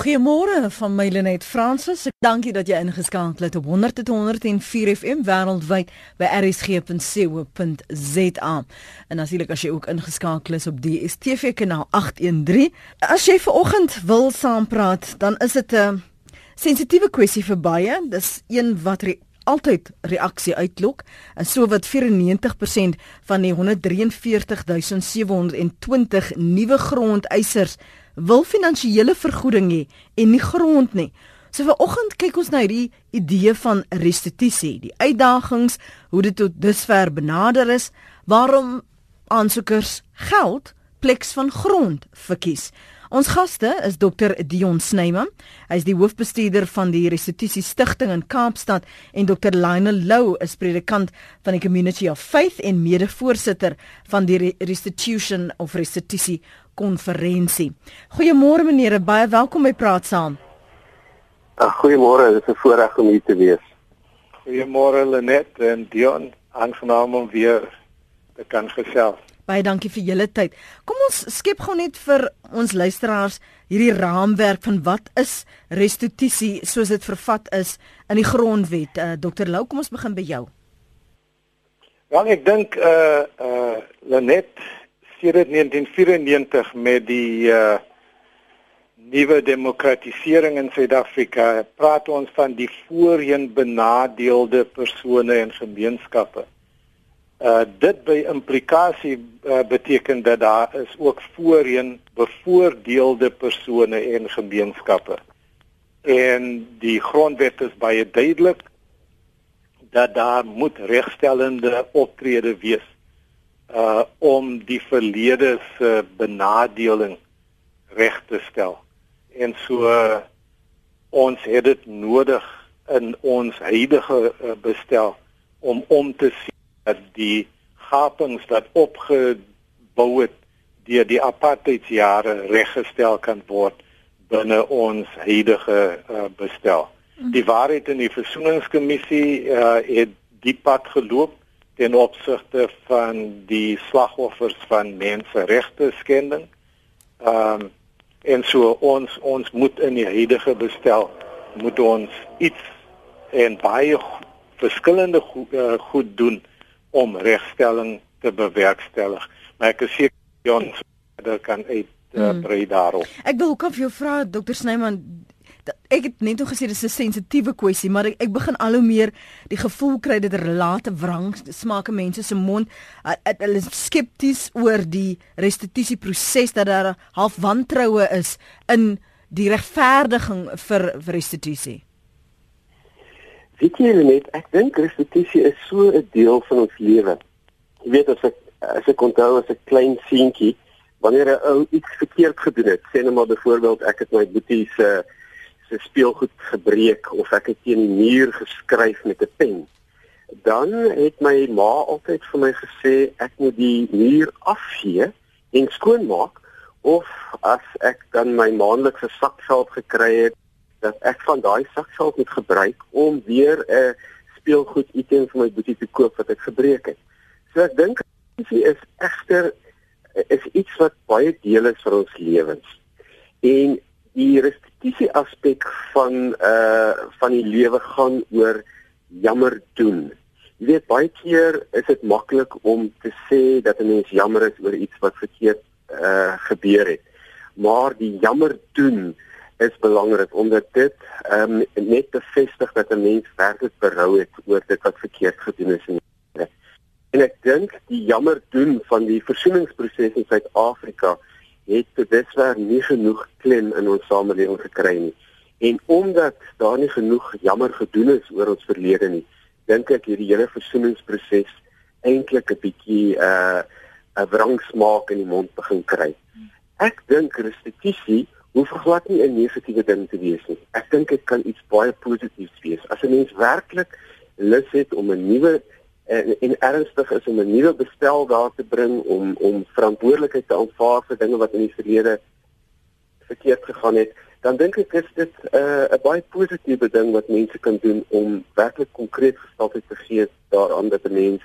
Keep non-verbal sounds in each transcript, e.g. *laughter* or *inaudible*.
Goeiemôre van my Lenet Fransis. Ek dankie dat jy ingeskakel het op 100.104 FM wêreldwyd by rsg.co.za. En natuurlik as jy ook ingeskakel is op DStv kanaal 813. As jy ver oggend wil saampraat, dan is dit 'n sensitiewe kwessie vir baie. Dis een wat re altyd reaksie uitlok en so wat 94% van die 143720 nuwe grondeisers wil finansiële vergoeding hê en nie grond nie. So vanoggend kyk ons na hierdie idee van restituisie, die uitdagings, hoe dit tot dusver benader is, waarom aansoekers geld pleks van grond verkies. Ons gaste is Dr Dion Snyman. Hy is die hoofbestuurder van die Restituisie Stichting in Kaapstad en Dr Lionel Lou is predikant van die Community of Faith en mede-voorsitter van die Restitution of Restituisie konferensie. Goeiemôre meneere, baie welkom by Praat Saam. Ag goeiemôre, dit is 'n voorreg om hier te wees. Goeiemôre Lenet en Dion, aangenaam om weer te kan gesels. Baie dankie vir julle tyd. Kom ons skep gou net vir ons luisteraars hierdie raamwerk van wat is restituisie soos dit vervat is in die grondwet. Uh, Dr Lou, kom ons begin by jou. Wel, ek dink uh eh, uh Lenet sedert 1994 met die uh nuwe demokratisering in Suid-Afrika praat ons van die voorheen benadeelde persone en gemeenskappe. Uh dit by implikasie uh, beteken dat daar is ook voorheen bevoordeelde persone en gemeenskappe. En die grondwet is baie duidelik dat daar moet regstellende optrede wees uh om die verlede se benadeling reg te stel. En so uh, ons het dit nodig in ons huidige uh, bestel om om te sien dat die gapings wat opgebou het deur die apartheidsjare reggestel kan word binne ons huidige uh, bestel. Die waarheid in die versoeningskommissie uh, het die pad geloop ten opsigte van die slagoffers van menseregte skending. Ehm um, en so ons ons moet in die huidige bestel moet ons iets en baie verskillende go uh, goed doen om regstelling te bewerkstellig. Maar ek is seker ons kan uit uh, brei daarop. Ek wil ook of jou vra Dr Snyman ek het net nog gesê dis 'n sensitiewe kwessie, maar ek, ek begin al hoe meer die gevoel kry dat relate wrang smaak mense se mond. Hulle is skepties oor die restituisie proses dat daar half wantroue is in die regverdiging vir, vir restituisie. Weet jy net, ek dink restituisie is so 'n deel van ons lewe. Jy weet as ek as ek onthou as 'n klein seentjie wanneer 'n ou iets verkeerd gedoen het, sê net maar byvoorbeeld ek het my boetie se uh, se speelgoed gebreek of ek het teen die muur geskryf met 'n pen. Dan het my ma altyd vir my gesê ek moet die muur afvee en skoonmaak of as ek dan my maandelikse sakgeld gekry het dat ek van daai sakgeld moet gebruik om weer 'n speelgoed item vir my boetie te koop wat ek gebreek het. So ek dink dit is egter is iets wat baie deel is vir ons lewens. En die restituisie aspek van uh van die lewe gaan oor jammer doen. Jy weet baie keer is dit maklik om te sê dat 'n mens jammer is oor iets wat verkeerd uh gebeur het. Maar die jammer doen is belangrik omdat dit um net bevestig dat 'n mens werklik berou het oor dit wat verkeerd gedoen is En ek dink die jammer doen van die versoeningsproses in Suid-Afrika het tot dusver nie genoeg klem in ons samelewing gekry nie. En omdat daar nie genoeg jammer gedoen is oor ons verlede nie, dink ek hierdie hele versoeningsproses eintlik 'n bietjie uh 'n wrangsmaak in die mond begin kry. Ek dink restituisie hoef glad nie 'n negatiewe ding te wees nie. Ek dink dit kan iets baie positiefs wees. As 'n mens werklik lus het om 'n nuwe en, en ernstig is om 'n nuwe bestel daar te bring om om verantwoordelikheid te aanvaar vir dinge wat in die verlede verkeerd gegaan het, dan dink ek is dit 'n uh, baie positiewe ding wat mense kan doen om werklik konkreet gestalte te gee daaraan dat 'n mens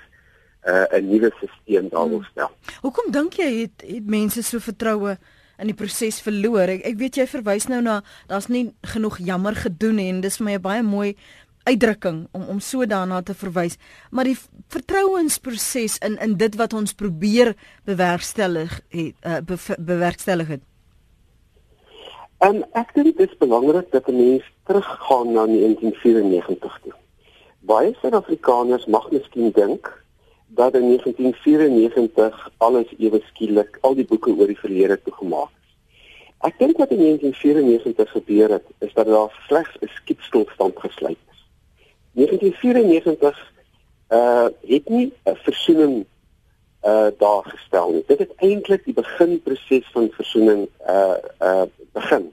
uh, 'n nuwe stelsel daar wil stel. Hmm. Hoekom dink jy het het mense so vertroue in die proses verloor. Ek, ek weet jy verwys nou na daar's nie genoeg jammer gedoen en dis vir my 'n baie mooi uitdrukking om om so daarna te verwys. Maar die vertrouensproses in in dit wat ons probeer bewerkstellig het uh, be, bewerkstellig het. En ek dink dit is belangrik dat 'n mens teruggaan na 1994 toe. Baie Suid-Afrikaners mag miskien dink dat in 1994 alles ewe skielik al die boeke oor die verlede toegemaak is. Ek dink wat in 1994 gebeur het, is dat daar slegs 'n skietstilstand gesluit is. 1994 uh het nie 'n versoening uh daar gestel nie. Dit het eintlik die beginproses van versoening uh uh begin.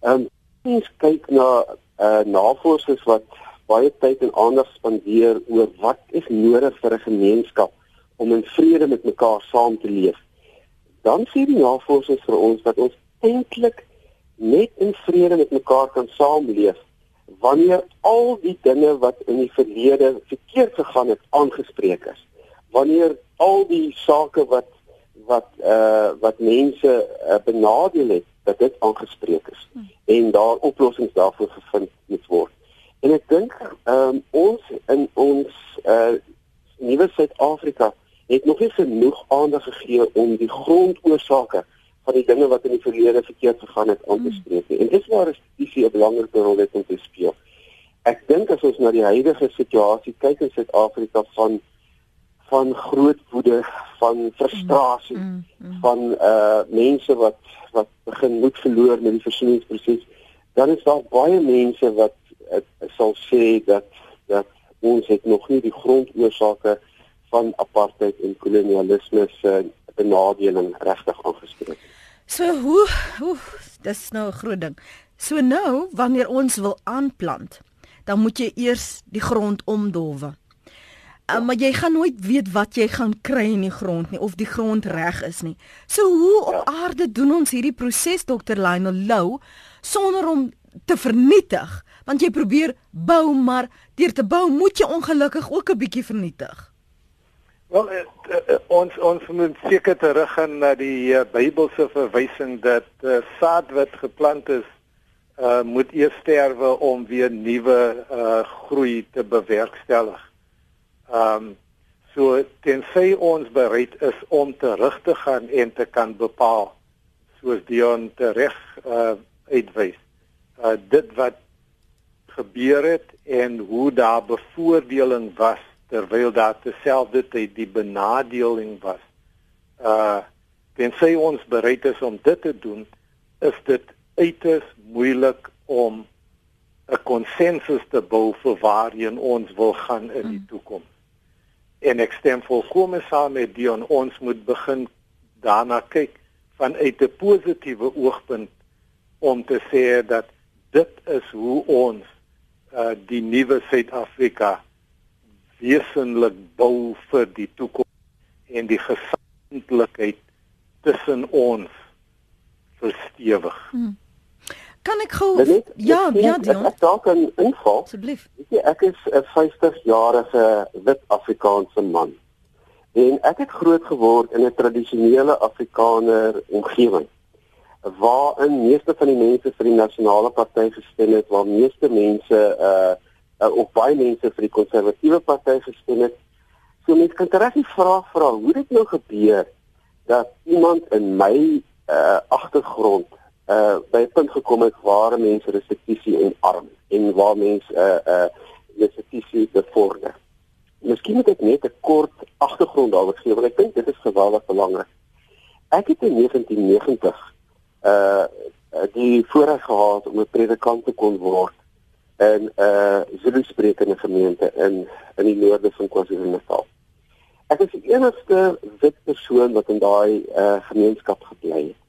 Ehm um, mens kyk na uh navorsers wat baie tyd en aandag spandeer oor wat is nodig vir 'n gemeenskap om in vrede met mekaar saam te leef. Dan sê die navorsers vir ons dat ons eintlik net in vrede met mekaar kan saamleef wanneer al die dinge wat in die verlede verkeerd gegaan het aangespreek is. Wanneer al die sake wat wat uh wat mense uh, benadeel het dat dit aangespreek is hmm. en daar oplossings daarvoor gevind moet word. En ek dink ehm um, ons in ons uh nuwe Suid-Afrika het nog nie genoeg aandag gegee om die grondoorsake van die dinge wat in die verlede verkeerd gegaan het aan te hmm. spreek. En dis waar justisie 'n belangrike rol het om te speel. Ek dink as ons na die huidige situasie kyk in Suid-Afrika van van groot woede, van frustrasie, mm, mm, mm. van uh mense wat wat begin moed verloor met die versoeningsproses, dan is daar baie mense wat ek sal sê dat dat ons het nog nie die grondoorsake van apartheid en kolonialisme se benadeling regtig aangespreek. So hoe hoe dis nou 'n groot ding. So nou wanneer ons wil aanplant, dan moet jy eers die grond omdolwe. Uh, maar jy gaan nooit weet wat jy gaan kry in die grond nie of die grond reg is nie. So hoe op ja. aarde doen ons hierdie proses Dr. Lionel Lou sonder om te vernietig? want jy probeer bou maar deur te bou moet jy ongelukkig ook 'n bietjie vernietig. Wel uh, uh, ons ons moet seker teruggaan na die uh, Bybelse verwysing dat uh, saad wat geplant is uh, moet eers sterwe om weer nuwe uh, groei te bewerkstellig. Ehm um, so tensy ons bereid is om terug te gaan en te kan bepaal soos Dion reg uh, uitwys. Uh, dit wat gebeur het en hoe daar bevoordeling was terwyl daar terselfdertyd die benadeling was. Uh tensy ons bereid is om dit te doen, is dit uiters moeilik om 'n konsensus te bou vir waarheen ons wil gaan in die hmm. toekoms. En ek stem volkome saam met Dion, ons moet begin daarna kyk vanuit 'n positiewe oogpunt om te sê dat dit is hoe ons uh die nuwe Suid-Afrika wesenlik bou vir die toekoms en die gesamentlikheid tussen ons verstewig. Hmm. Kan ek gou Ja, ja, Dion. Ek dalk 'n inval. Asseblief. Weet jy, ek is 'n 50-jarige wit Afrikaanse man. En ek het groot geword in 'n tradisionele Afrikaner omgewing waarin meeste van die mense vir die nasionale party gestem het, waar meeste mense uh, uh of baie mense vir die konservatiewe party gestem het. So mense kan reg die vraag vra, hoe dit nou gebeur dat iemand in my uh agtergrond uh by 'n punt gekom het waar mense restituisie omarm en waar mense uh uh restituisie bevorder. Miskien moet ek net 'n kort agtergrond daaroor gee want ek dink dit is geweldig belangrik. Ek het in 1990 uh die voorreg gehad om 'n predikant te kon word in 'n uh, Zulu sprekende gemeente in in die noorde van KwaZulu-Natal. Ek is die enigste wit persoon wat in daai uh, gemeenskap gebly het.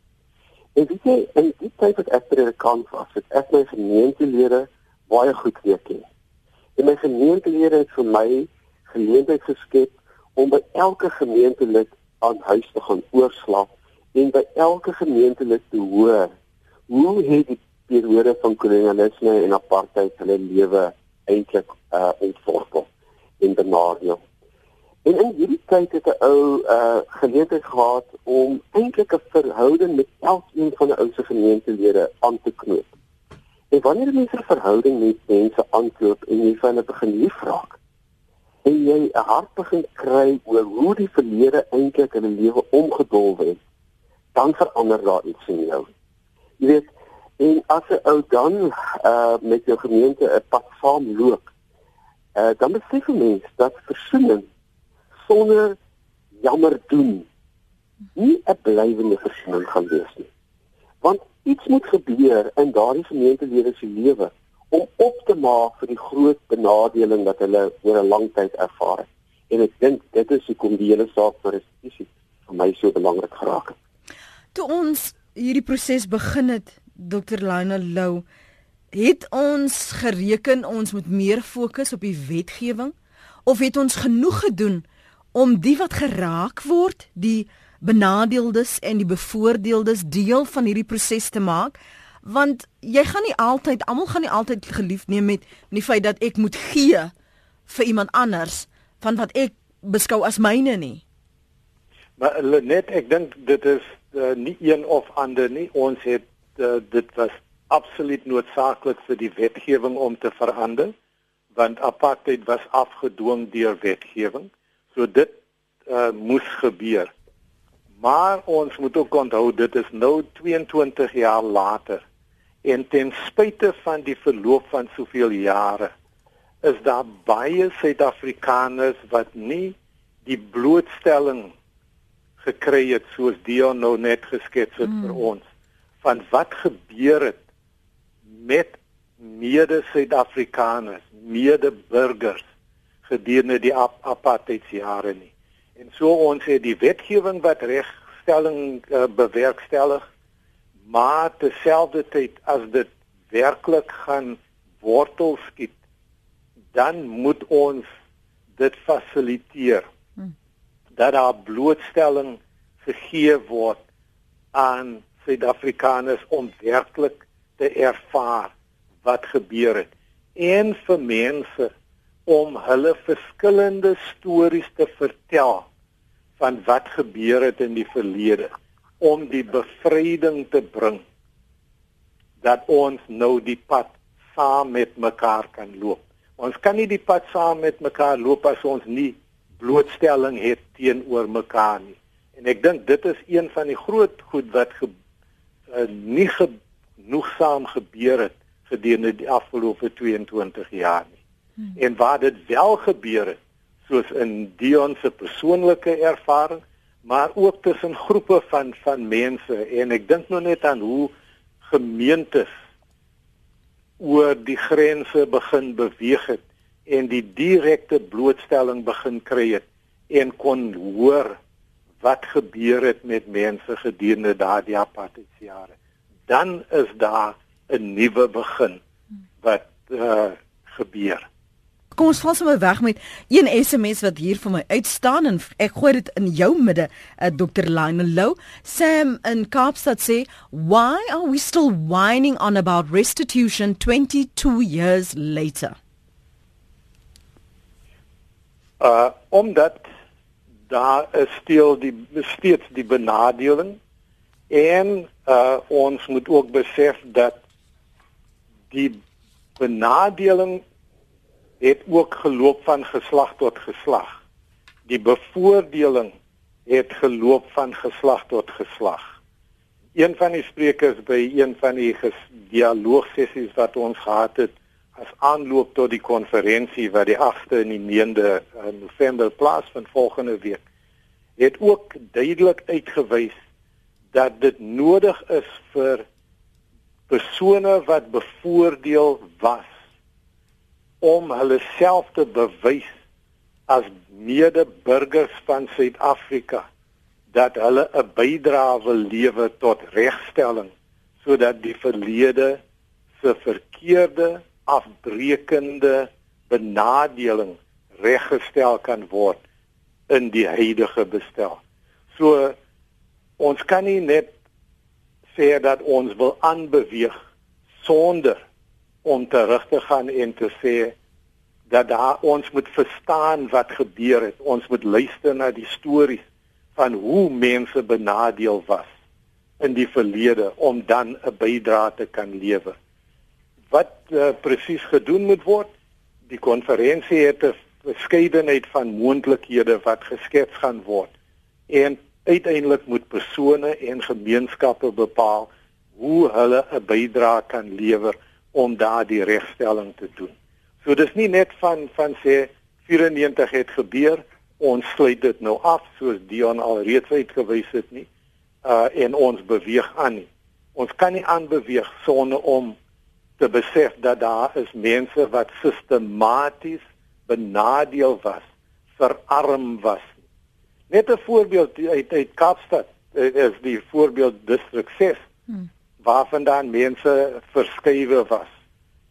En weet jy, in die tyd wat ek predikant was, het ek my gemeentelede baie goed leer ken. En my gemeentelede het vir my geleentheid geskep om by elke gemeentelid aan huis te gaan oorslaap en by elke gemeentelid te hoor hoe het die periode van kolonialisme en apartheid hulle lewe eintlik uh ontwortel en benadeel. En in hierdie tyd het 'n ou uh geleentheid gehad om eintlik 'n verhouding met elkeen van die ou se gemeentelede aan te knoop. En wanneer mense 'n verhouding met mense aankloop en jy van hulle begin lief raak en jy 'n hart begin kry oor hoe die verlede eintlik in 'n lewe omgedolwe het, dan verander daar iets in jou. Jy weet, en as 'n ou dan uh met jou gemeente 'n pad saam loop, uh dan besef 'n mens dat versoening sonder jammer doen nie 'n blywende versoening gaan wees nie. Want iets moet gebeur in daardie gemeentelede se lewe om op te maak vir die groot benadeling wat hulle oor 'n lang tyd ervaar het. En ek dink dit is hoekom die hele saak vir restituisie vir my so belangrik geraak het. Toe ons hierdie proses begin het, Dr. Lionel Lou, het ons gereken ons moet meer fokus op die wetgewing of het ons genoeg gedoen om die wat geraak word, die benadeeldes en die bevoordeeldes deel van hierdie proses te maak want jy gaan nie altyd almal gaan nie altyd gelief neem met die feit dat ek moet gee vir iemand anders van wat ek beskou as myne nie maar net ek dink dit is uh, nie een of ander nie ons het uh, dit was absoluut noodsaaklik vir die wetgewing om te verander want apartheid was afgedwing deur wetgewing. So dit uh, moes gebeur. Maar ons moet ook onthou dit is nou 22 jaar later. En ten spyte van die verloop van soveel jare is daar baie Suid-Afrikaners wat nie die blootstelling gekry het soos Dion nou net geskets het mm. vir ons van wat gebeur het met mede Suid-Afrikaners, mede burgers gedurende die ap apartheidsjare nie. En so ons het die wetgewing wat regstelling uh, bewerkstellig, maar terselfdertyd as dit werklik gaan wortel skiet, dan moet ons dit fasiliteer. Hmm. Dat daar blootstelling gegee word aan Suid-Afrikaners om werklik te ervaar wat gebeur het en vir mense om hulle verskillende stories te vertel van wat gebeur het in die verlede om die bevryding te bring dat ons nou die pad saam met mekaar kan loop. Ons kan nie die pad saam met mekaar loop as ons nie blootstelling het teenoor mekaar nie. En ek dink dit is een van die groot goed wat ge, uh, nie genoegsaam gebeur het gedurende die afgelope 22 jaar nie. Hmm. En waar dit wel gebeur het, soos in Dion se persoonlike ervaring, maar ook tussen groepe van van mense en ek dink nou net aan hoe gemeentes oor die grense begin beweeg het en die direkte blootstelling begin kry het en kon hoor wat gebeur het met mense gedurende daardie apartheidsjare. Dan is daar 'n nuwe begin wat uh, gebeur. Kom ons val sommer weg met een SMS wat hier vir my uitstaan en ek gooi dit in jou midde, uh, Dr. Lionel Low. Sam in Kaapstad sê, "Why are we still whining on about restitution 22 years later?" Uh omdat daar is stil die steeds die benadeling en uh ons moet ook besef dat die benadeling het ook geloop van geslag tot geslag. Die bevoordeling het geloop van geslag tot geslag. Een van die sprekers by een van die dialoogsessies wat ons gehad het as aanloop tot die konferensie wat die 8de en die 9de eh, November plaasvind volgende week, het ook duidelik uitgewys dat dit nodig is vir persone wat bevoordeel was om hulle self te bewys as medeburgers van Suid-Afrika dat hulle 'n bydrae wil lewe tot regstelling sodat die verlede se verkeerde afbreekende benadeling reggestel kan word in die huidige bestel. So ons kan nie net sê dat ons wil aanbeweeg sonder om terug te gaan en te sê dat daar ons moet verstaan wat gebeur het. Ons moet luister na die stories van hoe mense benadeel was in die verlede om dan 'n bydrae te kan lewer. Wat uh, presies gedoen moet word? Die konferensie het 'n verskeidenheid van moontlikhede wat geskets gaan word. En uiteindelik moet persone en gemeenskappe bepaal hoe hulle 'n bydrae kan lewer om daardie regstelling te doen. So dis nie net van van sê 94 het gebeur, ons sluit dit nou af soos Dion al reeds uitgewys het nie. Uh en ons beweeg aan nie. Ons kan nie aanbeweeg sonder om te besef dat daar is mense wat sistematies benadeel was, verarm was. Net 'n voorbeeld uit uit Kaapstad is die voorbeeld distrik 6 hmm. waarvandaan mense verskuiwe was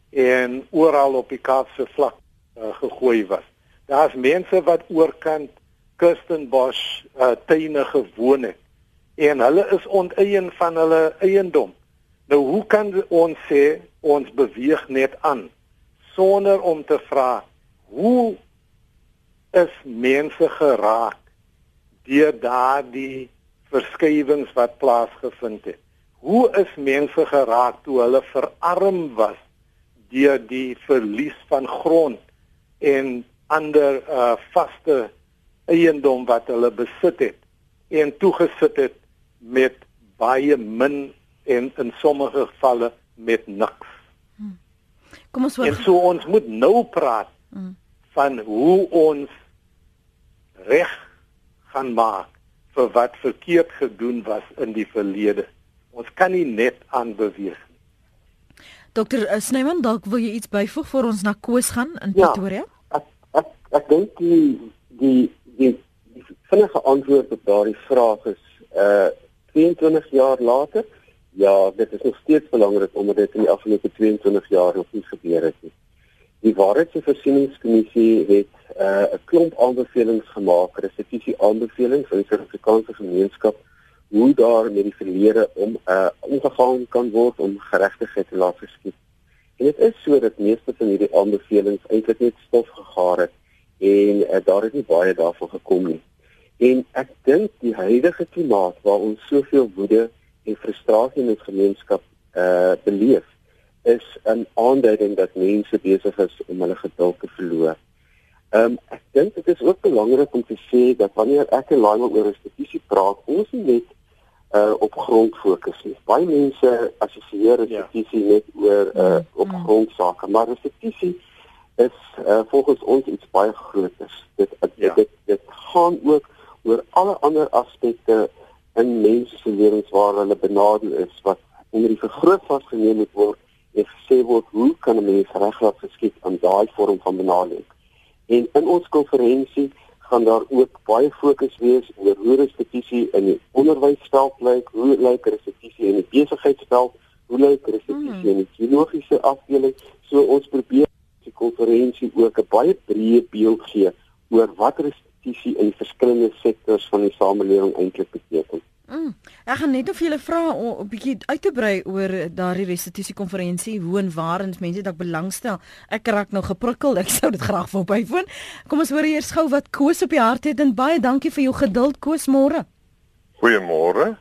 en oral op die Kaapse vlak uh, gegooi was. Daar's mense wat oorkant Kirstenbosch uh, tuine gewoon het en hulle is onteien van hulle eiendom. Nou hoe kan ons sê ons beweeg net aan sonder om te vra hoe is mense geraak deur daardie verskywings wat plaasgevind het? Hoe is mense geraak toe hulle verarm was deur die verlies van grond en ander uh, vaste eiendom wat hulle besit het en toegesit het met baie min en in sommige gevalle met niks. Hmm. Kom ons hoor. En so ons moet nou praat hmm. van hoe ons reg gaan maak vir wat verkeerd gedoen was in die verlede. Ons kan nie net aanbeweeg nie. Dokter uh, Snyman, dalk wil jy iets byvoeg voor ons na Koos gaan in ja, Pretoria? Ek ek, ek dink die die die, die vinnige antwoord op daardie vraag is uh 22 jaar later, ja, dit is nog steeds belangrik omdat dit in die afgelope 22 jaar nog nie gebeur het nie. Die Waarheids- en Versieningskommissie het uh, 'n uh, klomp aanbevelings gemaak, restituisie aanbevelings vir die Suid-Afrikaanse gemeenskap hoe daar met die verlede om uh, omgegaan kan word om geregtigheid te laat geskied. En dit is so dat meeste van hierdie aanbevelings eintlik net stof gegaar het en uh, daar het nie baie daarvan gekom nie. En ek dink die huidige klimaat waar ons soveel woede en frustrasie in ons gemeenskap uh beleef is 'n aanduiding dat mense besig is om hulle geduld te verloor. Ehm um, ek dink dit is ook belangrik om te sê dat wanneer ek en Laima oor restituisie praat, ons nie net uh op grond fokus nie. Baie mense assosieer restituisie ja. net oor uh op mm. grondsake, maar restituisie is uh volgens ons iets baie groter. Dit ja. dit dit gaan ook oor alle ander aspekte in mense se lewens waar hulle benadeel is wat onder die vergroot vasgeneem moet word en gesê word hoe kan 'n mens reglaat geskied aan daai vorm van benadeling. En in ons konferensie gaan daar ook baie fokus wees oor hoe restituisie in die onderwysveld lyk, hoe lyk restituisie in die besigheidsveld, hoe lyk restituisie hmm. in die teologiese afdeling. So ons probeer die konferensie ook 'n baie breë beeld gee oor wat restituisie in verskillende sektore van die samelewing eintlik beteken. Mm. Ek gaan net of julle vra om 'n bietjie uit te brei oor daardie restituisie konferensie, hoe en waar en mense dalk belangstel. Ek raak nou geprikkel. Ek sou dit graag wil bywoon. Kom ons hoor eers gou wat Koos op die hart het en baie dankie vir jou geduld Koos môre. Goeiemôre.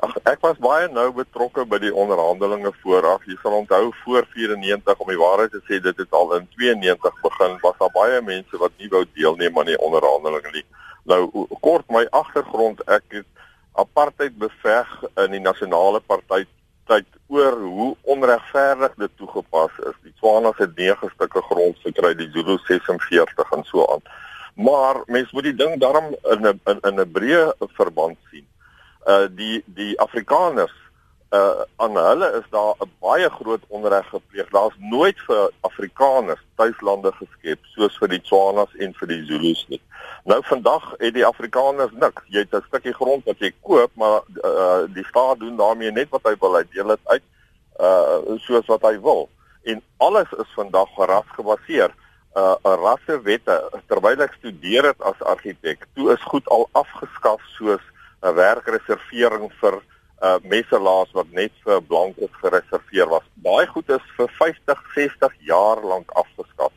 Ag ek was baie nou betrokke by die onderhandelinge vooraf. Jy sal onthou voor 94 om die waarheid te sê dit het al in 92 begin. Was daar baie mense wat nie wou deelneem aan die onderhandelinge nie. Nou kort my agtergrond, ek het apartheid beveg in die nasionale party tyd oor hoe onregverdig dit toegepas is. Die Tswana het 9 stukke grond gekry, die Zulu 46 en so aan. Maar mense moet die ding daarom in 'n in 'n breë verband sien uh die die Afrikaners uh aan hulle is daar 'n baie groot onreg gepleeg. Daar's nooit vir Afrikaners tuislande geskep soos vir die Tswanas en vir die Zulus nie. Nou vandag het die Afrikaners niks. Jy het 'n stukkie grond wat jy koop, maar uh die staat doen daarmee net wat hy wil. Hy deel dit uit uh soos wat hy wil. En alles is vandag ras gebaseer. Uh rassewette terwyl ek studeer het as argitek, toe is goed al afgeskaf soos 'n werkreservering vir uh messelaars wat net vir blankes gereserveer was. Daai goed is vir 50, 60 jaar lank afgeskaf.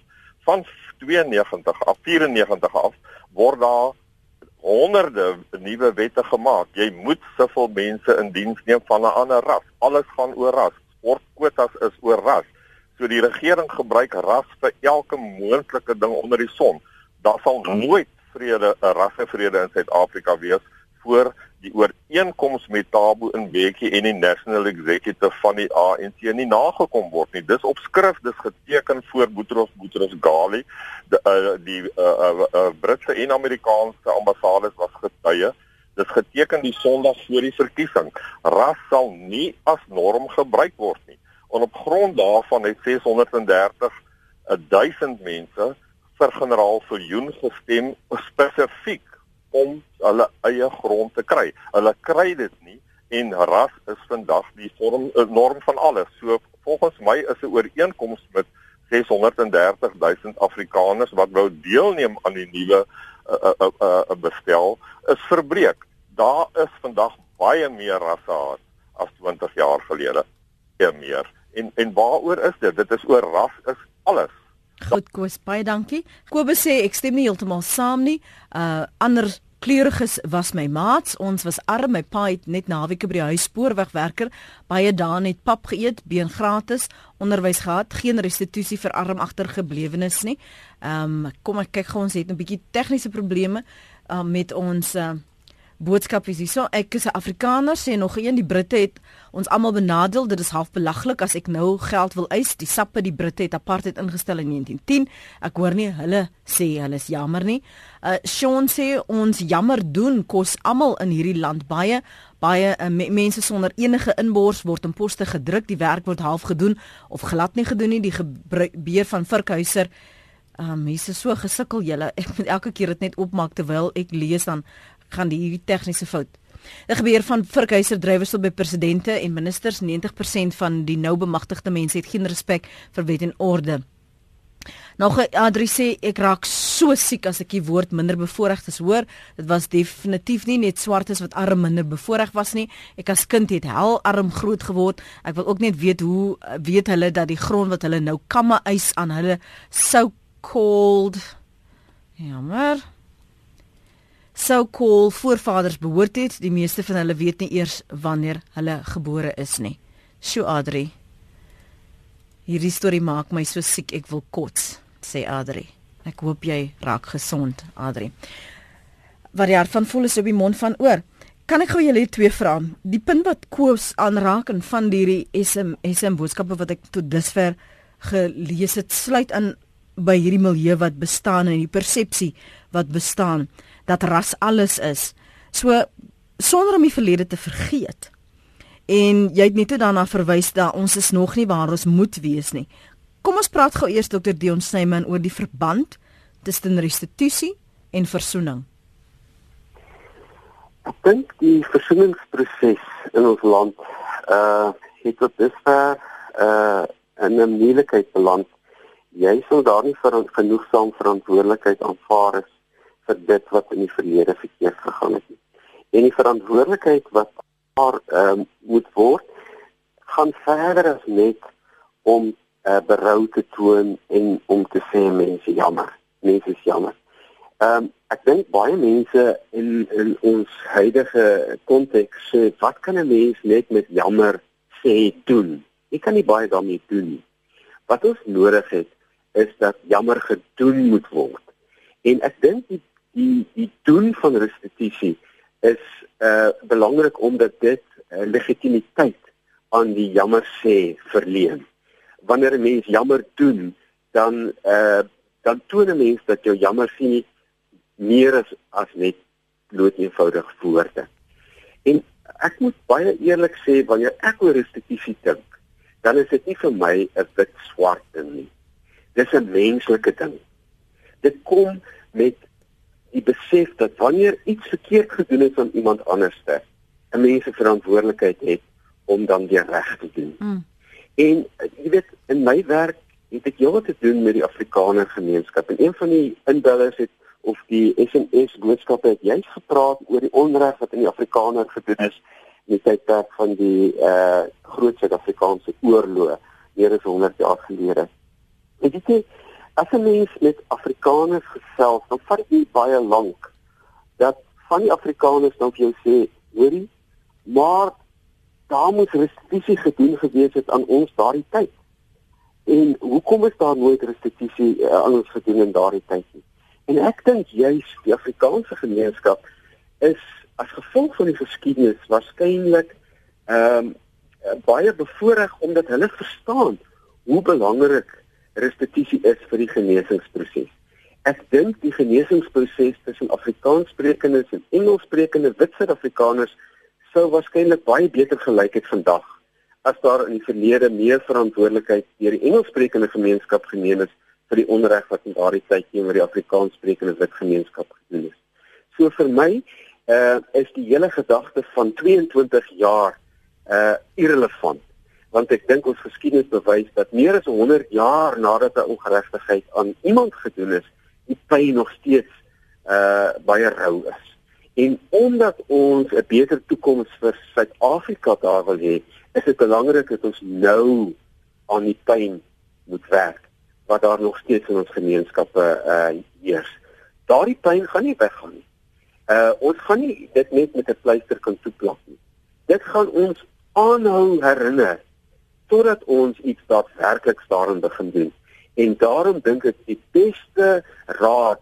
Van 92 af 94 af word daar honderde nuwe wette gemaak. Jy moet soveel mense in diens neem van 'n ander ras. Alles gaan oor ras. Sportkwotas is oor ras. So die regering gebruik ras vir elke moontlike ding onder die son. Daar sal nooit vrede, 'n rassevrede in Suid-Afrika wees voor die ooreenkoms met Tabo in Bekkie en die National Executive van die ANC nie nagekom word nie. Dis op skrif, dis geteken voor Boutros Boutros Ghali. Die uh, die uh, uh, uh, Britse en Amerikaanse ambassades was getuie. Dis geteken die Sondag voor die verkiesing. Ras sal nie as norm gebruik word nie. En op grond daarvan het 630 1000 mense vir generaal Viljoen gestem spesifiek om hulle eie grond te kry. Hulle kry dit nie en ras is vandag die vorm eh, norm van alles. So volgens my is 'n ooreenkoms met 630 000 Afrikaners wat wou deelneem aan die nuwe uh, uh, uh, bestel is verbreek. Daar is vandag baie meer rasse as 20 jaar gelede. Baie meer. En en waaroor is dit? Dit is oor ras is alles. Goed, Koos, baie dankie. Kobus sê ek stem nie heeltemal saam nie. Uh ander kleuriges was my maats. Ons was arm. My pa het net naweke by die huis spoorwegwerker baie dae net pap geëet, been gratis, onderwys gehad, geen restituisie vir arm agtergeblewenes nie. Ehm um, kom ek kyk gou ons het 'n bietjie tegniese probleme uh, met ons uh, boodskap is hierso. Ek is 'n Afrikaner sê nog een die Britte het ons almal benadeel. Dit is half belaglik as ek nou geld wil eis. Die sappe die Britte het apartheid ingestel in 1910. Ek hoor nie hulle sê hulle is jammer nie. Uh Sean sê ons jammer doen kos almal in hierdie land baie baie uh, me mense sonder enige inbors word in poste gedruk. Die werk word half gedoen of glad nie gedoen nie. Die gebeur van Virkhuiser Ehm um, hier's so gesukkel julle. Ek *laughs* moet elke keer dit net opmaak terwyl ek lees dan gaan die hierdie tegniese fout. Dit gebeur van Virkheiser drywers tot by presidente en ministers 90% van die nou bemagtigde mense het geen respek vir wet en orde. Nog 'n adres sê ek raak so siek as ek die woord minder bevoorregtes hoor. Dit was definitief nie net swartes wat arm minder bevoorreg was nie. Ek as kind het hel arm groot geword. Ek wil ook net weet hoe weet hulle dat die grond wat hulle nou kamme eis aan hulle so called Jammer sou kol voorvaders behoort het. Die meeste van hulle weet nie eers wanneer hulle gebore is nie. Sjoe Adri. Hierdie storie maak my so siek ek wil kots, sê Adri. Ek hoop jy raak gesond, Adri. Wat die hart van voel is op die mond van oor. Kan ek gou julle twee vra? Die punt wat Koos aanraak en van hierdie SM SM boodskappe wat ek tot dusver gelees het, sluit aan by hierdie milieu wat bestaan en die persepsie wat bestaan dat ras alles is. So sonder om die verlede te vergeet. En jy het net daarna verwys dat ons is nog nie waar ons moet wees nie. Kom ons praat gou eers Dr Dion Snyman oor die verband tussen restituisie en versoening. Ek dink die versoeningsproses in ons land uh het tot dusver uh 'n moeilikheid beland. Jy sou daar nie vir genoegsaam verantwoordelikheid aanvaar is vir dit wat in die verlede verkeerd gegaan het. En die verantwoordelikheid wat daar ehm um, moet word gaan verder as net om uh, berou te toon en om te sê mense jammer. Mense is jammer. Ehm um, ek dink baie mense in in ons huidige konteks sê wat kan 'n mens net met jammer sê doen? Ek kan nie baie daarmee doen nie. Wat ons nodig het is dat jammer gedoen moet word. En ek dink die die die doen van restituisie is uh belangrik omdat dit uh, legitimiteit aan die jammer sê verleen. Wanneer 'n mens jammer doen, dan uh dan toon 'n mens dat jou jammer sien meer as as net bloot eenvoudig woorde. En ek moet baie eerlik sê wanneer ek oor restituisie dink, dan is dit nie vir my 'n wit swart ding nie. Dis 'n menslike ding. Dit kom met die besef dat wanneer iets verkeerd gedoen is aan iemand anderste, 'n mens se verantwoordelikheid het om dan weer reg te doen. Mm. En jy weet in my werk het ek heelwat te doen met die Afrikaner gemeenskap en een van die inbellers het of die SMS boodskappe het juist gepraat oor die onreg wat in die Afrikaner gedoen is in die tydperk van die eh uh, groot Suid-Afrikaanse oorlog meer as 100 jaar gelede. En dit is As 'n mens met Afrikaners gesels, dan vat dit nie baie lank dat van die Afrikaners dan vir jou sê, hoorie, maar daar moes restituisie gedoen gewees het aan ons daardie tyd. En hoekom is daar nooit restituisie uh, aan ons gedoen in daardie tyd nie? En ek dink juis die Afrikaanse gemeenskap is as gevolg van die geskiedenis waarskynlik ehm um, baie bevoordeel omdat hulle verstaan hoe belangrik restituisie is vir die genesingsproses. Ek dink die genesingsproses tussen Afrikaanssprekendes en Engelssprekende wit Suid-Afrikaners sou waarskynlik baie beter gelyk het vandag as daar in die verlede meer verantwoordelikheid deur die Engelssprekende gemeenskap geneem is vir die onreg wat in daardie tyd teenoor die Afrikaanssprekende wit gemeenskap gedoen is. So vir my uh is die hele gedagte van 22 jaar uh irrelevant want ek dink ons geskiedenis bewys dat meer as 100 jaar nadat 'n ongeregtigheid aan iemand gedoen is, die pyn nog steeds uh baie rou is. En omdat ons 'n beter toekoms vir Suid-Afrika daar wil hê, is dit belangrik dat ons nou aan die pyn moet werk wat daar nog steeds in ons gemeenskappe uh heers. Daardie pyn gaan nie weggaan nie. Uh ons gaan nie dit net met 'n pleister kan toeplak nie. Dit gaan ons aanhou herinner totdat ons iets daadwerklik daarin begin doen. En daarom dink ek die beste raad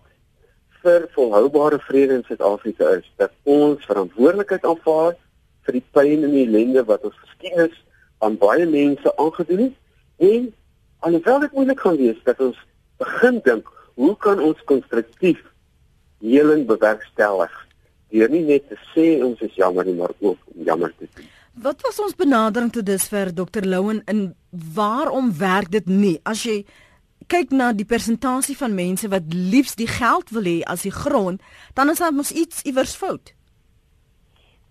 vir volhoubare vrede in Suid-Afrika is dat ons verantwoordelikheid aanvaar vir die pyn en die ellende wat ons geskiedenis aan baie mense aangedoen het en alhoewel dit moeilik gaan wees dat ons begin dink hoe kan ons konstruktief heling bewerkstellig deur nie net te sê ons is jammer nie maar ook om jammer te doen Wat was ons benadering tot dusver Dr Louwen in waarom werk dit nie? As jy kyk na die persentasie van mense wat liefs die geld wil hê as die grond dan is daar mos iets iewers fout.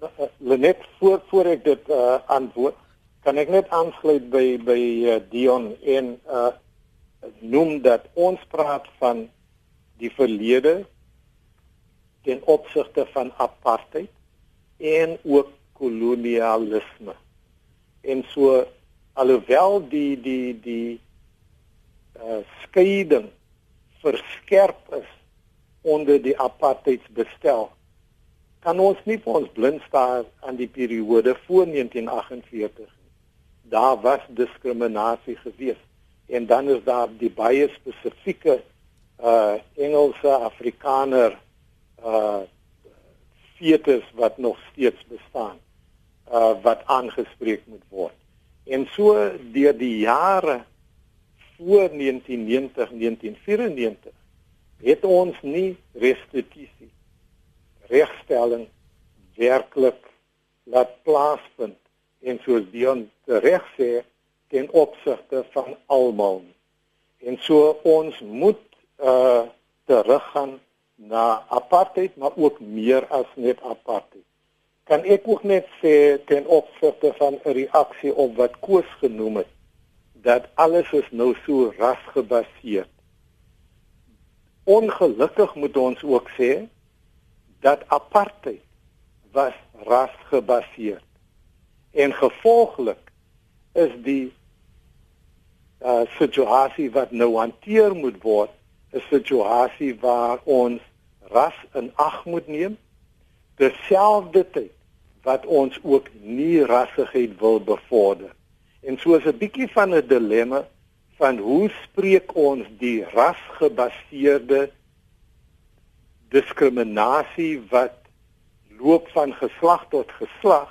Nou, eh, Lenet voor voor ek dit uh, antwoord kan ek net aansluit by by uh, Dion en uh, noem dat ons praat van die verlede ten opsigte van apartheid en ook kolonialisme. En so alhoewel die die die uh skeiding verskerp is onder die apartheidsbestel kan ons nie vir ons blind staar aan die periode voor 1948 daar was diskriminasie gewees en dan is daar die baie spesifieke uh Engelse Afrikaner uh fetus wat nog steeds bestaan uh wat aangespreek moet word. En so deur die jare voor 1990 1994 het ons nie restituisie regstelling werklik laat plaasvind en soos Dion reg sê ten opsigte van almal. En so ons moet uh teruggaan na apartheid maar ook meer as net apartheid kan ek ook net sê ten opsigte van 'n reaksie op wat Koos genoem het dat alles is nou so rasgebaseer. Ongelukkig moet ons ook sê dat apartheid was rasgebaseer. En gevolglik is die uh situasie wat nou hanteer moet word, 'n situasie waar ons ras in ag moet neem terselfdertyd wat ons ook nie rassigheid wil bevorder. En so is 'n bietjie van 'n dilemma van hoe spreek ons die rasgebaseerde diskriminasie wat loop van geslag tot geslag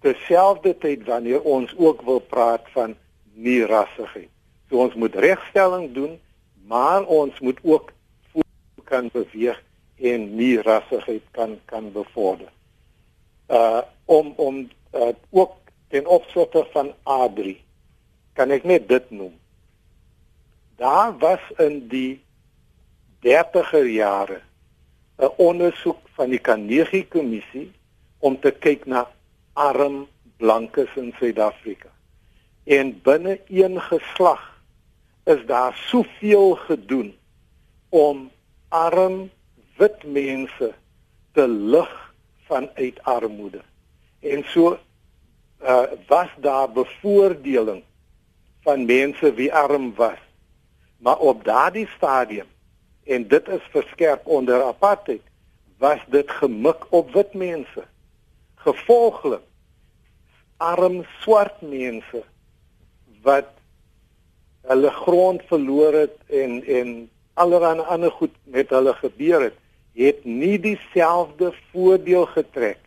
terselfdertyd wanneer ons ook wil praat van nie rassigheid. So ons moet regstelling doen, maar ons moet ook kan beweeg en nie rassigheid kan kan bevorder uh om om uh, ook ten opsigte van A3 kan ek net dit noem. Daar was in die 30er jare 'n ondersoek van die Carnegie kommissie om te kyk na arm blankes in Suid-Afrika. En binne een geslag is daar soveel gedoen om arm wit mense te lig vanuit armoede. En so uh was daar bevoordeling van mense wie arm was. Maar op daardie stadium en dit is verskerp onder apartheid was dit gemik op wit mense. Gevolglik arm swart mense wat hulle grond verloor het en en allerlei ander goed met hulle gebeur het, het nie dieselfde voordeel getrek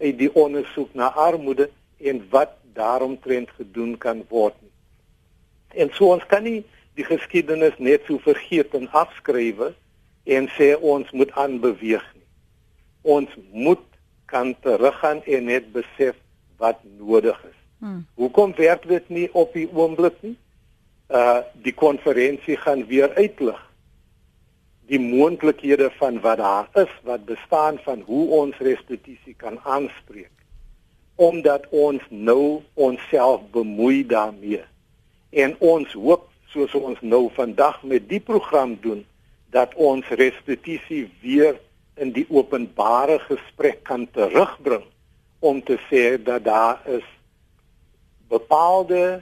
uit die ondersoek na armoede en wat daaromtrent gedoen kan word nie. En so ons kan nie die geskiedenis net so vergeet en afskrywe en sê ons moet aanbeweeg nie. Ons moet kan teruggaan en net besef wat nodig is. Hmm. Hoekom werk dit nie op die oomblik nie? Uh die konferensie gaan weer uitlig die moontlikhede van wat daar is wat bestaan van hoe ons restituisie kan aanspreek omdat ons nou onsself bemoei daarmee. En ons hoop soos ons nou vandag met die program doen dat ons restituisie weer in die openbare gesprek kan terugbring om te sê dat daar is bepaalde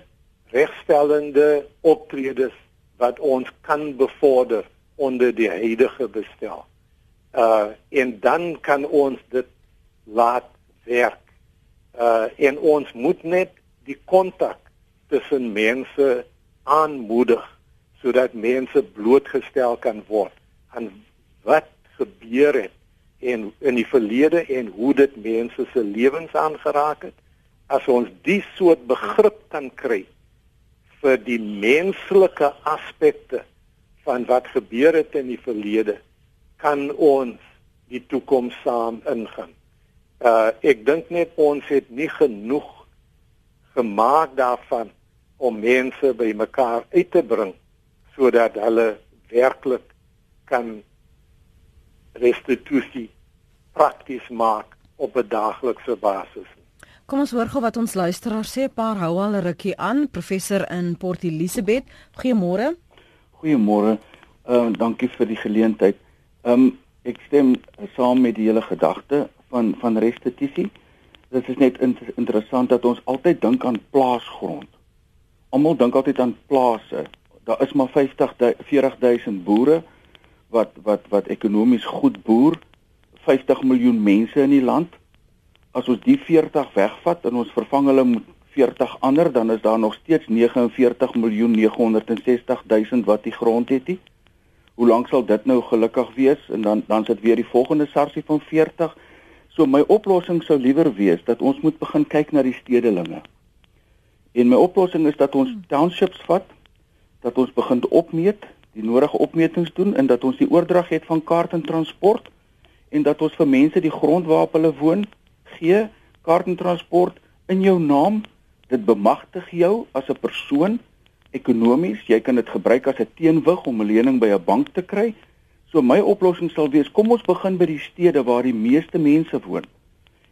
regstellende optredes wat ons kan bevorder onder die huidige bestel. Uh en dan kan ons dit laat werk. Uh en ons moet net die kontak tussen mense aanmoedig sodat mense blootgestel kan word aan wat gebeur het en in die verlede en hoe dit mense se lewens aangeraak het as ons die soort begrip kan kry vir die menslike aspekte van wat gebeur het in die verlede kan ons die toekoms saam ingaan. Uh ek dink net ons het nie genoeg gemaak daarvan om mense bymekaar uit te bring sodat hulle werklik kan restituisie prakties maak op 'n daaglikse basis. Kom ons hoor gou wat ons luisteraars sê. 'n Paar hou al 'n rukkie aan. Professor in Port Elizabeth. Goeiemôre. Goeiemôre. Ehm uh, dankie vir die geleentheid. Ehm um, ek stem saam met die hele gedagte van van restituisie. Dit is net inter interessant dat ons altyd dink aan plaasgrond. Almal dink altyd aan plase. Daar is maar 50 40000 boere wat wat wat ekonomies goed boer 50 miljoen mense in die land. As ons die 40 wegvat en ons vervang hulle met 40 ander, dan is daar nog steeds 49 miljoen 960 000 wat die grond het. Die. Hoe lank sal dit nou gelukkig wees en dan dan sit weer die volgende sarsie van 40. So my oplossing sou liewer wees dat ons moet begin kyk na die stedelinge. En my oplossing is dat ons townships vat, dat ons begin opmeet die nodige opmetings doen en dat ons die oordrag het van kaart en transport en dat ons vir mense die grond waarop hulle woon gee, kaart en transport in jou naam. Dit bemagtig jou as 'n persoon ekonomies. Jy kan dit gebruik as 'n teenwig om 'n lening by 'n bank te kry. So my oplossing sal wees, kom ons begin by die stede waar die meeste mense woon.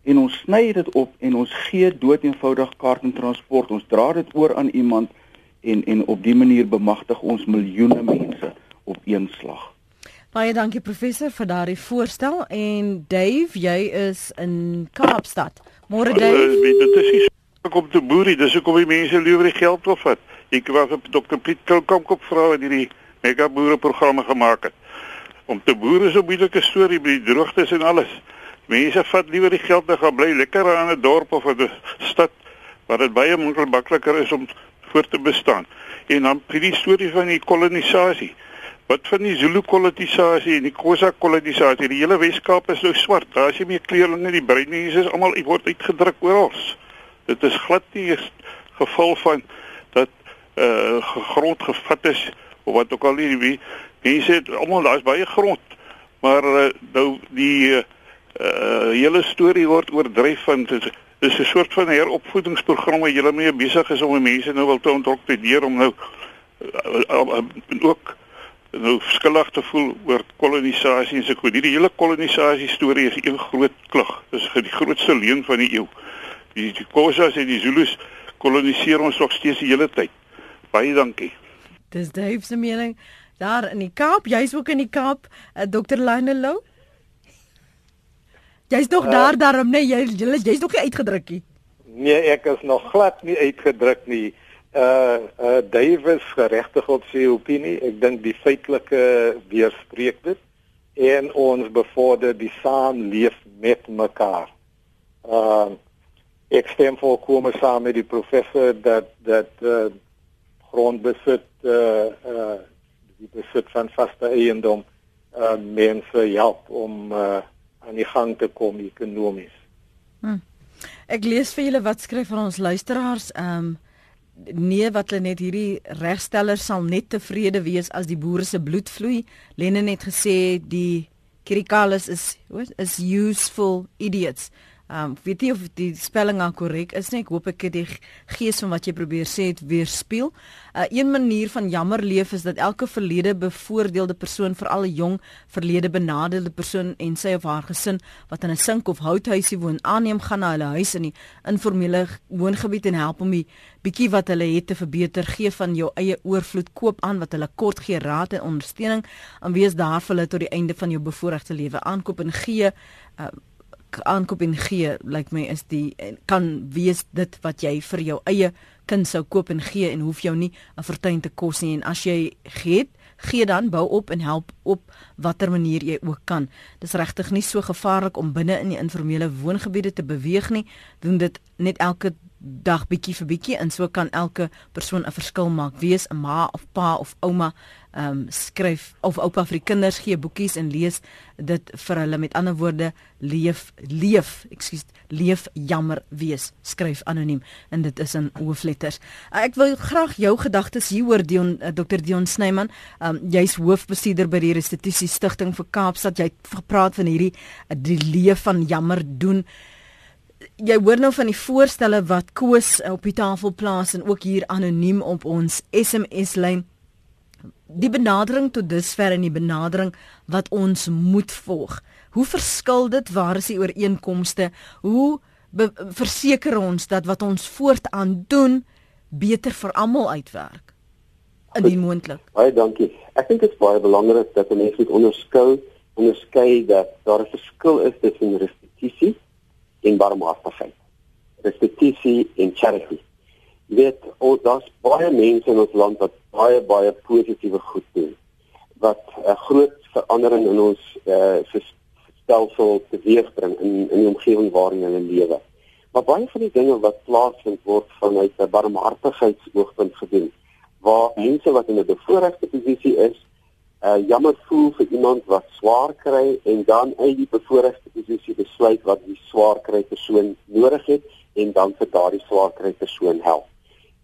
En ons sny dit op en ons gee dood eenvoudig kaart en transport. Ons dra dit oor aan iemand en en op die manier bemagtig ons miljoene mense op een slag. Baie dankie professor vir daardie voorstel en Dave, jy is in Kaapstad. Môre Dave. Weet dit is om te boerie, dis hoekom die mense liewer die geld wil vat. Ek was op Dr. Piet Kilkomkop vrou in hierdie mega boere programme gemaak het. Om te boer is 'n moeilike storie met die droogtes en alles. Mense vat liewer die geld en gaan bly lekker aan 'n dorp of 'n stad waar dit baie makliker is om voor te bestaan. En dan vir die storie van die kolonisasie. Wat van die Zulu kolonisasie en die Xhosa kolonisasie? Die hele Weskaap is nou swart. Daar is nie meer kleurlinge, die bruin mense is almal word uitgedruk oral. Dit is glad nie 'n geval van dat uh, grond gevat is of wat ook al nie. Die mense het almal daar's baie grond. Maar uh, nou die uh, hele storie word oordryf van dis 'n soort van heropvoedingsprogram wat julle mee besig is om mense nou wil te ontdoktrineer om nou uh, uh, ook nou skuldig te voel oor kolonisasie en so goed. Hierdie hele kolonisasie storie is 'n groot klug. Dis die grootste leuen van die eeu. Die Khoisas en die Zulus koloniseer ons nog steeds die hele tyd. Baie dankie. Dis Dave se mening daar in die Kaap. Jy's ook in die Kaap, uh, Dr. Lynelou. Jy's nog uh, daar daarom nee, jy jy's jy nog nie uitgedruk nie. Nee, ek is nog glad nie uitgedruk nie. Uh uh Davies geregtig op sy opinie. Ek dink die feitelike weerspreek dit en ons bevorder die saamleef met mekaar. Ehm uh, ek stem volkome saam met die professor dat dat uh, grondbesit uh uh die besit van vaste eiendom uh mense help om uh aan die gang te kom ekonomies. Hmm. Ek lees vir julle wat skryf van ons luisteraars. Ehm um, nee wat hulle net hierdie regstellers sal net tevrede wees as die boere se bloed vloei. Lennon het gesê die Kirikalis is is useful idiots. Um weet jy of die spelling al korrek is nie? Ek hoop ek het die gees van wat jy probeer sê het weerspieël. Uh een manier van jammer leef is dat elke verlede bevoordeelde persoon, veral 'n jong verlede benadeelde persoon en sy of haar gesin wat in 'n sink of houthuisie woon, aanneem gaan na hulle huis in die informele woongebied en help om die bietjie wat hulle het te verbeter, gee van jou eie oorvloed, koop aan wat hulle kort gee raad en ondersteuning en wees daar vir hulle tot die einde van jou bevoorregte lewe aankoop en gee uh aankoop en gee lyk like my is die kan wees dit wat jy vir jou eie kind sou koop en gee en hoef jou nie 'n fortuin te kos nie. En as jy gee gee dan bou op en help op watter manier jy ook kan. Dis regtig nie so gevaarlik om binne in die informele woongebiede te beweeg nie. Doen dit net elke dag bietjie vir bietjie en so kan elke persoon 'n verskil maak. Wees 'n ma of pa of ouma ehm um, skryf of oupa vir die kinders gee boekies en lees dit vir hulle. Met ander woorde leef leef ekskuus leef jammer wees. Skryf anoniem en dit is in hoofletters. Uh, ek wil graag jou gedagtes hier hoor Dion uh, Dr Dion Snyman. Ehm um, jy's hoofbestuurder by die Restitusie Stichting vir Kaapstad. Jy het gepraat van hierdie uh, die leef van jammer doen jy hoor nou van die voorstelle wat Koos op die tafel plaas en ook hier anoniem op ons SMS lyn. Die benadering tot dusver en die benadering wat ons moet volg. Hoe verskil dit? Waar is die ooreenkomste? Hoe verseker ons dat wat ons voortaan doen beter vir almal uitwerk? Indien moontlik. Baie dankie. Ek dink dit is baie belangrik dat mense moet onderskei onderskei dat daar 'n verskil is tussen restituisie en barmhartigheid. Restituisie en charity. Jy weet, ons daar's baie mense in ons land wat baie baie positiewe goed doen wat 'n groot verandering in ons uh stelsel teweegbring in in die omgewing waarin hulle lewe. Maar baie van die dinge wat plaasvind word vanuit 'n barmhartigheidsoogpunt gedoen waar mense wat in 'n bevoordeelde posisie is uh jammer voel vir iemand wat swaar kry en dan uit die bevoordeelde posisie besluit wat die swaar kry persoon nodig het en dan vir daardie swaar kry persoon help.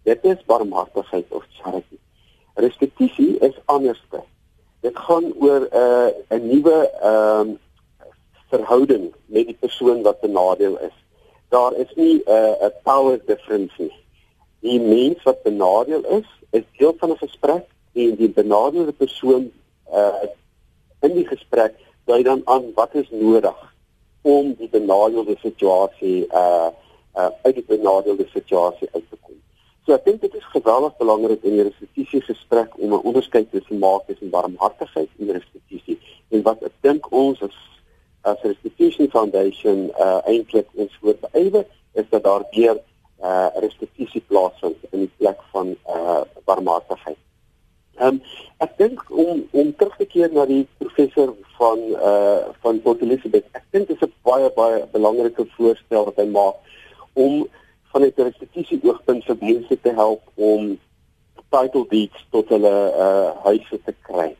Dit is barmhartigheid of charity. Restituisie is anderste. Dit gaan oor 'n uh, 'n nuwe ehm um, verhouding met die persoon wat benadeel is. Daar is nie 'n uh, 'n power difference nie. Die mens wat benadeel is, is deel van 'n gesprek en die benadeelde persoon uh in die gesprek dui dan aan wat is nodig om die benadeelde situasie uh uh uit die benadeelde situasie uit te kom. So ek dink dit is geweldig belangrik in die restituisie gesprek om 'n onderskeid te maak tussen barmhartigheid en restituisie. En wat ek dink ons as as Restitution Foundation uh eintlik ons voor beywer is dat daar weer uh restituisie plaasvind in die plek van uh barmhartigheid. Ehm um, ek dink om om terug te keer na die professor van uh van Port Elizabeth. Ek dink dit is 'n baie baie belangrike voorstel wat hy maak om van 'n restituisie oogpunt vir mense te help om title deeds tot hulle uh huise te kry.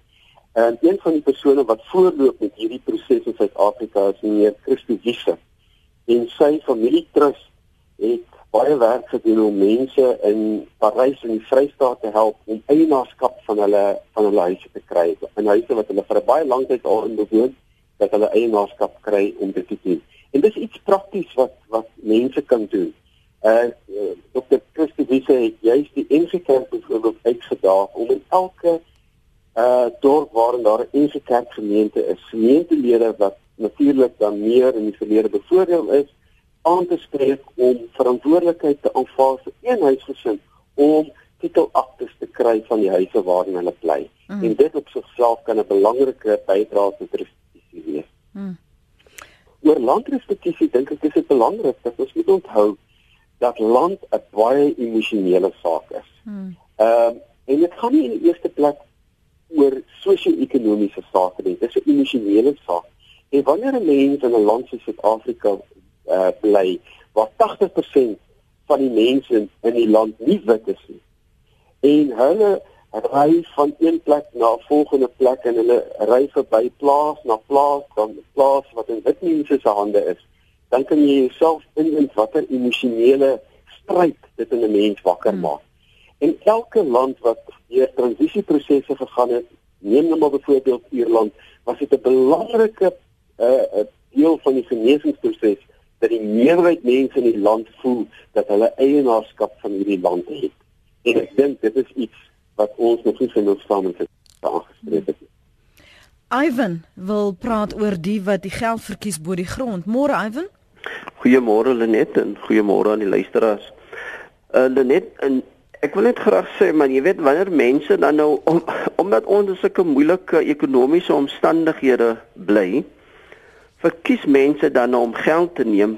En een van die persone wat voorloop met hierdie proses in Suid-Afrika is meneer Christo Wiese. En sy familie trust het baie werk gedoen om mense in Parys en die Vrystaat te help om eienaarskap van hulle van hulle huise te kry. In huise wat hulle vir 'n baie lang tyd al in bewoon, dat hulle eienaarskap kry om dit te doen. En dis iets prakties wat wat mense kan doen. Uh Dr. Christie sê jy's die NG-kerk byvoorbeeld uitgedaag om in elke uh dorp waar daar 'n NG-kerk gemeente is, gemeentelede wat natuurlik dan meer in die verlede bevoordeel is, aan te spreek om verantwoordelikheid te aanvaar vir een huisgesin om titelaktes te kry van die huise waarin hulle bly. Mm. En dit op sigself kan 'n belangrike bydrae tot restituisie wees. Mm. Oor landrestituisie dink ek is dit belangrik dat ons moet onthou dat land 'n baie emosionele saak is. Mm. Ehm mm. uh, en dit gaan nie in die eerste plek oor sosio-ekonomiese sake nie. Dit is 'n emosionele saak. En wanneer 'n mens in 'n land soos Suid-Afrika uh, bly waar 80% van die mense in die land nie wit is nie en hulle ry van een plek na 'n volgende plek en hulle ry verby plaas na plaas dan plaas wat in wit mense se hande is dan kan jy jouself indink watter emosionele stryd dit in 'n mens wakker hmm. maak. En elke land wat deur transisieprosesse gegaan het, neem nou maar byvoorbeeld Ierland, was dit 'n belangrike uh, deel van die genesingsproses dat die meerderheid mense in die land voel dat hulle eienaarskap van hierdie land het. En ek dink dit is iets wat ons nog nie genoeg saam met aangespreek het. Ivan wil praat oor die wat die geld verkies bo die grond. Môre Ivan? Goeiemôre Lenet en goeiemôre aan die luisteraars. Uh Lenet, en ek wil net graag sê man, jy weet wanneer mense dan nou om, *laughs* omdat ons in sulke moeilike ekonomiese omstandighede bly, verkies mense dan nou om geld te neem.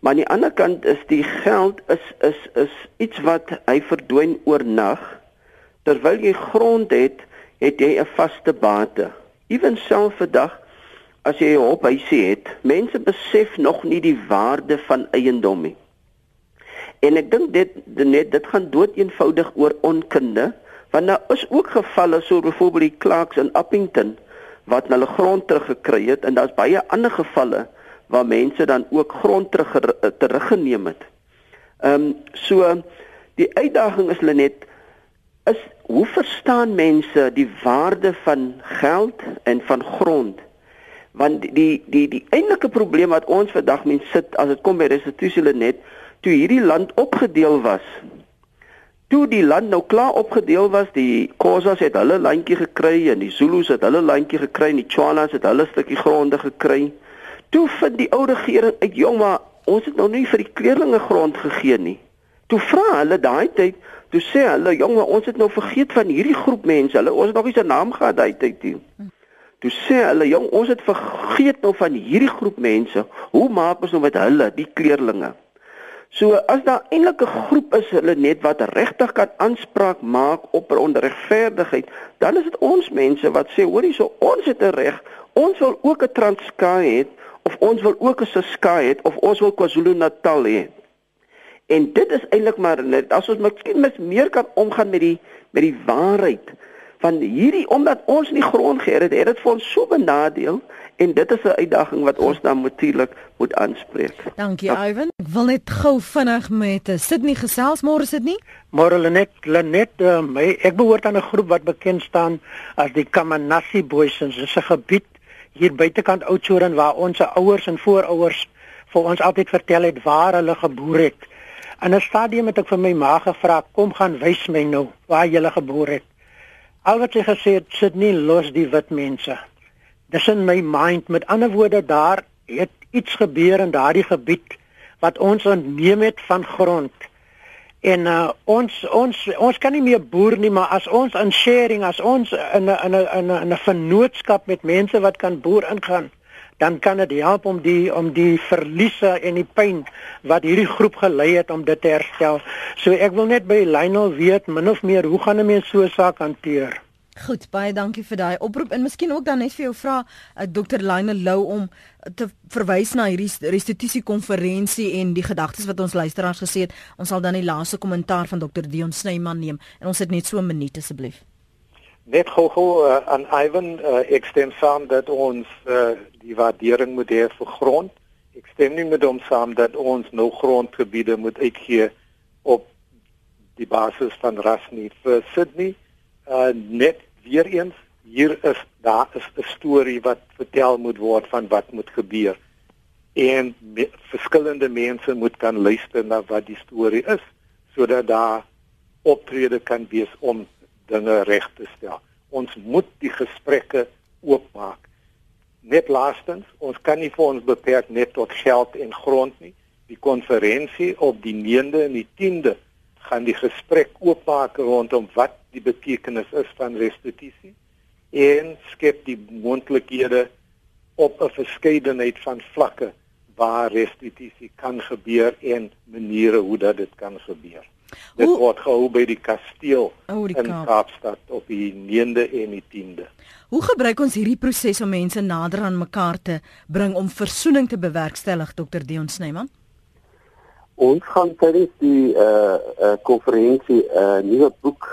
Maar aan die ander kant is die geld is is is iets wat hy verdwyn oornag. Terwyl jy grond het, het jy 'n vaste bate. Ewenself vandag as jy 'n hophuisie het, mense besef nog nie die waarde van eiendom nie. En ek dink dit net dit gaan dood eenvoudig oor onkunde, want daar is ook gevalle so byvoorbeeld die Clarks in Appington wat hulle grond teruggekry het en daar's baie ander gevalle waar mense dan ook grond terug teruggeneem het. Ehm um, so die uitdaging is hulle net is hoe verstaan mense die waarde van geld en van grond? want die die die eintlike probleem wat ons vandag mens sit as dit kom by restitusie net toe hierdie land opgedeel was toe die land nou klaar opgedeel was die Khoisas het hulle landjie gekry en die Zulus het hulle landjie gekry en die Tswanas het hulle stukkie gronde gekry toe vind die ou regering uit jong maar ons het nou nie vir die kleerlinge grond gegee nie toe vra hulle daai tyd toe sê hulle jong maar ons het nou vergeet van hierdie groep mense hulle ons het nog nie se naam gehad daai tyd nie Toe sê hulle, "Jong, ons het vergeet nou van hierdie groep mense. Hoe maak ons nou met hulle, die kleerlinge?" So as daar eintlik 'n groep is hulle net wat regtig kan aanspraak maak op onregverdigheid, dan is dit ons mense wat sê, "Hoorie, so ons het 'n reg. Ons wil ook 'n Transkei hê of ons wil ook 'n Ciskei hê of ons wil KwaZulu-Natal hê." En dit is eintlik maar net as ons miskien meer kan omgaan met die met die waarheid van hierdie omdat ons nie grond geër het, het dit vir ons so benadeel en dit is 'n uitdaging wat ons dan natuurlik moet aanspreek. Dankie ja. Ivan. Ek wil net gou vinnig met eh, Sydney gesels môre sit nie? Môre Lenet, Lenet, uh, my ek behoort aan 'n groep wat bekend staan as die Kamanasi Boys en dit is 'n gebied hier buitekant Oudtshoorn waar ons ouers en voorouers vir ons altyd vertel het waar hulle geboer het. In 'n stadium het ek vir my ma gevra, "Kom gaan wys my nou waar jy gele geboor het." Al wat jy gesê het, sit nie los die wit mense. Dis in my mind. Met ander woorde, daar het iets gebeur in daardie gebied wat ons ontneem het van grond. En uh, ons ons ons kan nie meer boer nie, maar as ons in sharing, as ons in 'n in 'n in 'n 'n vennootskap met mense wat kan boer ingaan, dan kan dit help om die om die verliese en die pyn wat hierdie groep gelei het om dit te herstel. So ek wil net by Lionel weet min of meer hoe gaan 'n mens so 'n saak hanteer? Goed, baie dankie vir daai oproep en miskien ook dan net vir jou vra uh, Dr. Lionel Lou om te verwys na hierdie restitusie konferensie en die gedagtes wat ons luisteraars gesê het. Ons sal dan die laaste kommentaar van Dr. Dion Snyman neem en ons het net so 'n minuut asseblief. Net gou uh, aan Ivan, uh, ek stem saam dat ons uh, die waardering moet hê vir grond. Ek stem nie met hom saam dat ons nou grondgebiede moet uitgee op die basis van ras nie. Vir Sydney, uh, net weer eens, hier is daar is 'n storie wat vertel moet word van wat moet gebeur. En me, verskillende mense moet kan luister na wat die storie is sodat daar optrede kan wees om dinge reg te stel. Ons moet die gesprekke oopmaak. Net laastens, ons kan nie vir ons beperk net tot geld en grond nie. Die konferensie op die 9de en die 10de gaan die gesprek oopmaak rondom wat die betekenis is van restituisie en skep die moontlikhede op 'n verskeidenheid van vlakke waar restituisie kan gebeur en maniere hoe dat dit kan gebeur. Dit Hoe- word gehou by die kasteel O, die in Kaap. Kaapstad op die 9de en die 10de. Hoe gebruik ons hierdie proses om mense nader aan mekaar te bring om versoening te bewerkstellig Dr Dion Snyman? Ons gaan tydens die uh uh konferensie 'n uh, nuwe boek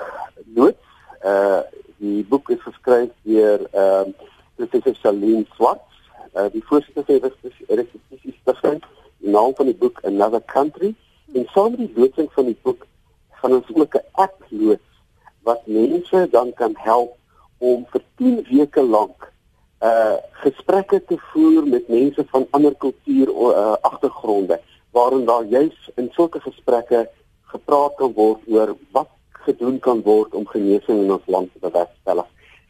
loods. Uh die boek is geskryf deur ehm uh, professor Salim Swarts, uh die voorsitter van die restitusie stigting. Die naam van die boek Another Country en saam met die loodsing van die boek gaan ons ook 'n app loods wat mense dan kan help om vir 10 weke lank uh gesprekke te voer met mense van ander kultuur uh, agtergronde waarin daar juis in sulke gesprekke gepraat kan word oor wat gedoen kan word om genesing in ons land te bewerkstellig.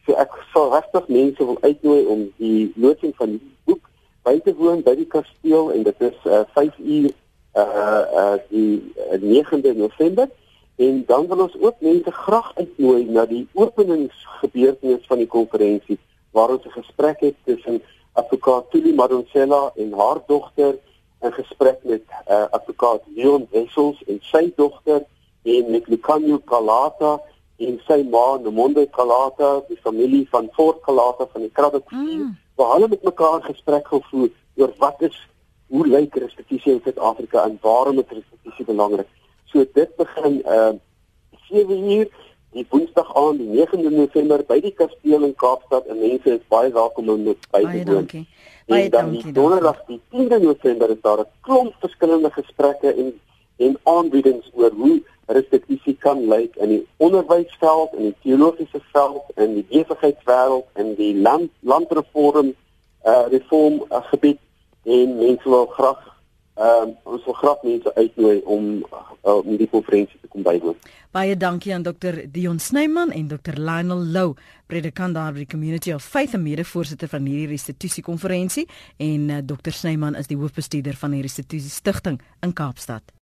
So ek sal regtig mense wil uitnooi om die loodsing van die boek by te woon by die kasteel en dit is uh, 5 uur uh uh die uh, 9de November en dan wil ons ook mense graag uitnooi na die openingsgebeurtenis van die konferensie waar ons 'n gesprek het tussen advokaat Tuli Madonsela en haar dogter 'n gesprek met uh, advokaat Leon Wessels en sy dogter en met Lucanio Calata en sy ma Nomonde Calata, die familie van Fort Calata van die Krabbekultuur, mm. waar hulle met mekaar gesprek gevoer oor wat is hoe lyk restitusie in Suid-Afrika en waarom is restitusie belangrik. So dit begin uh 7 uur die Woensdag aan die 9de November by die kasteel in Kaapstad en mense is baie welkom om dit by Baie te woon. dankie. Baie En dan dankie. donderdag die 10de November is daar 'n klomp verskillende gesprekke en en aanbiedings oor hoe restitusie kan lyk in die onderwysveld, in die teologiese veld, in die besigheidswêreld, in die land landreform uh reform uh, gebied en mense wil graag ehm uh, ons wil graag mense uitnooi om uh, om die konferensie te kom bywoon. Baie dankie aan Dr Dion Snyman en Dr Lionel Lou, predikant daar by die Community of Faith en mede-voorsitter van hierdie restitusie konferensie en uh, Dr Snyman is die hoofbestuurder van die restitusie stigting in Kaapstad.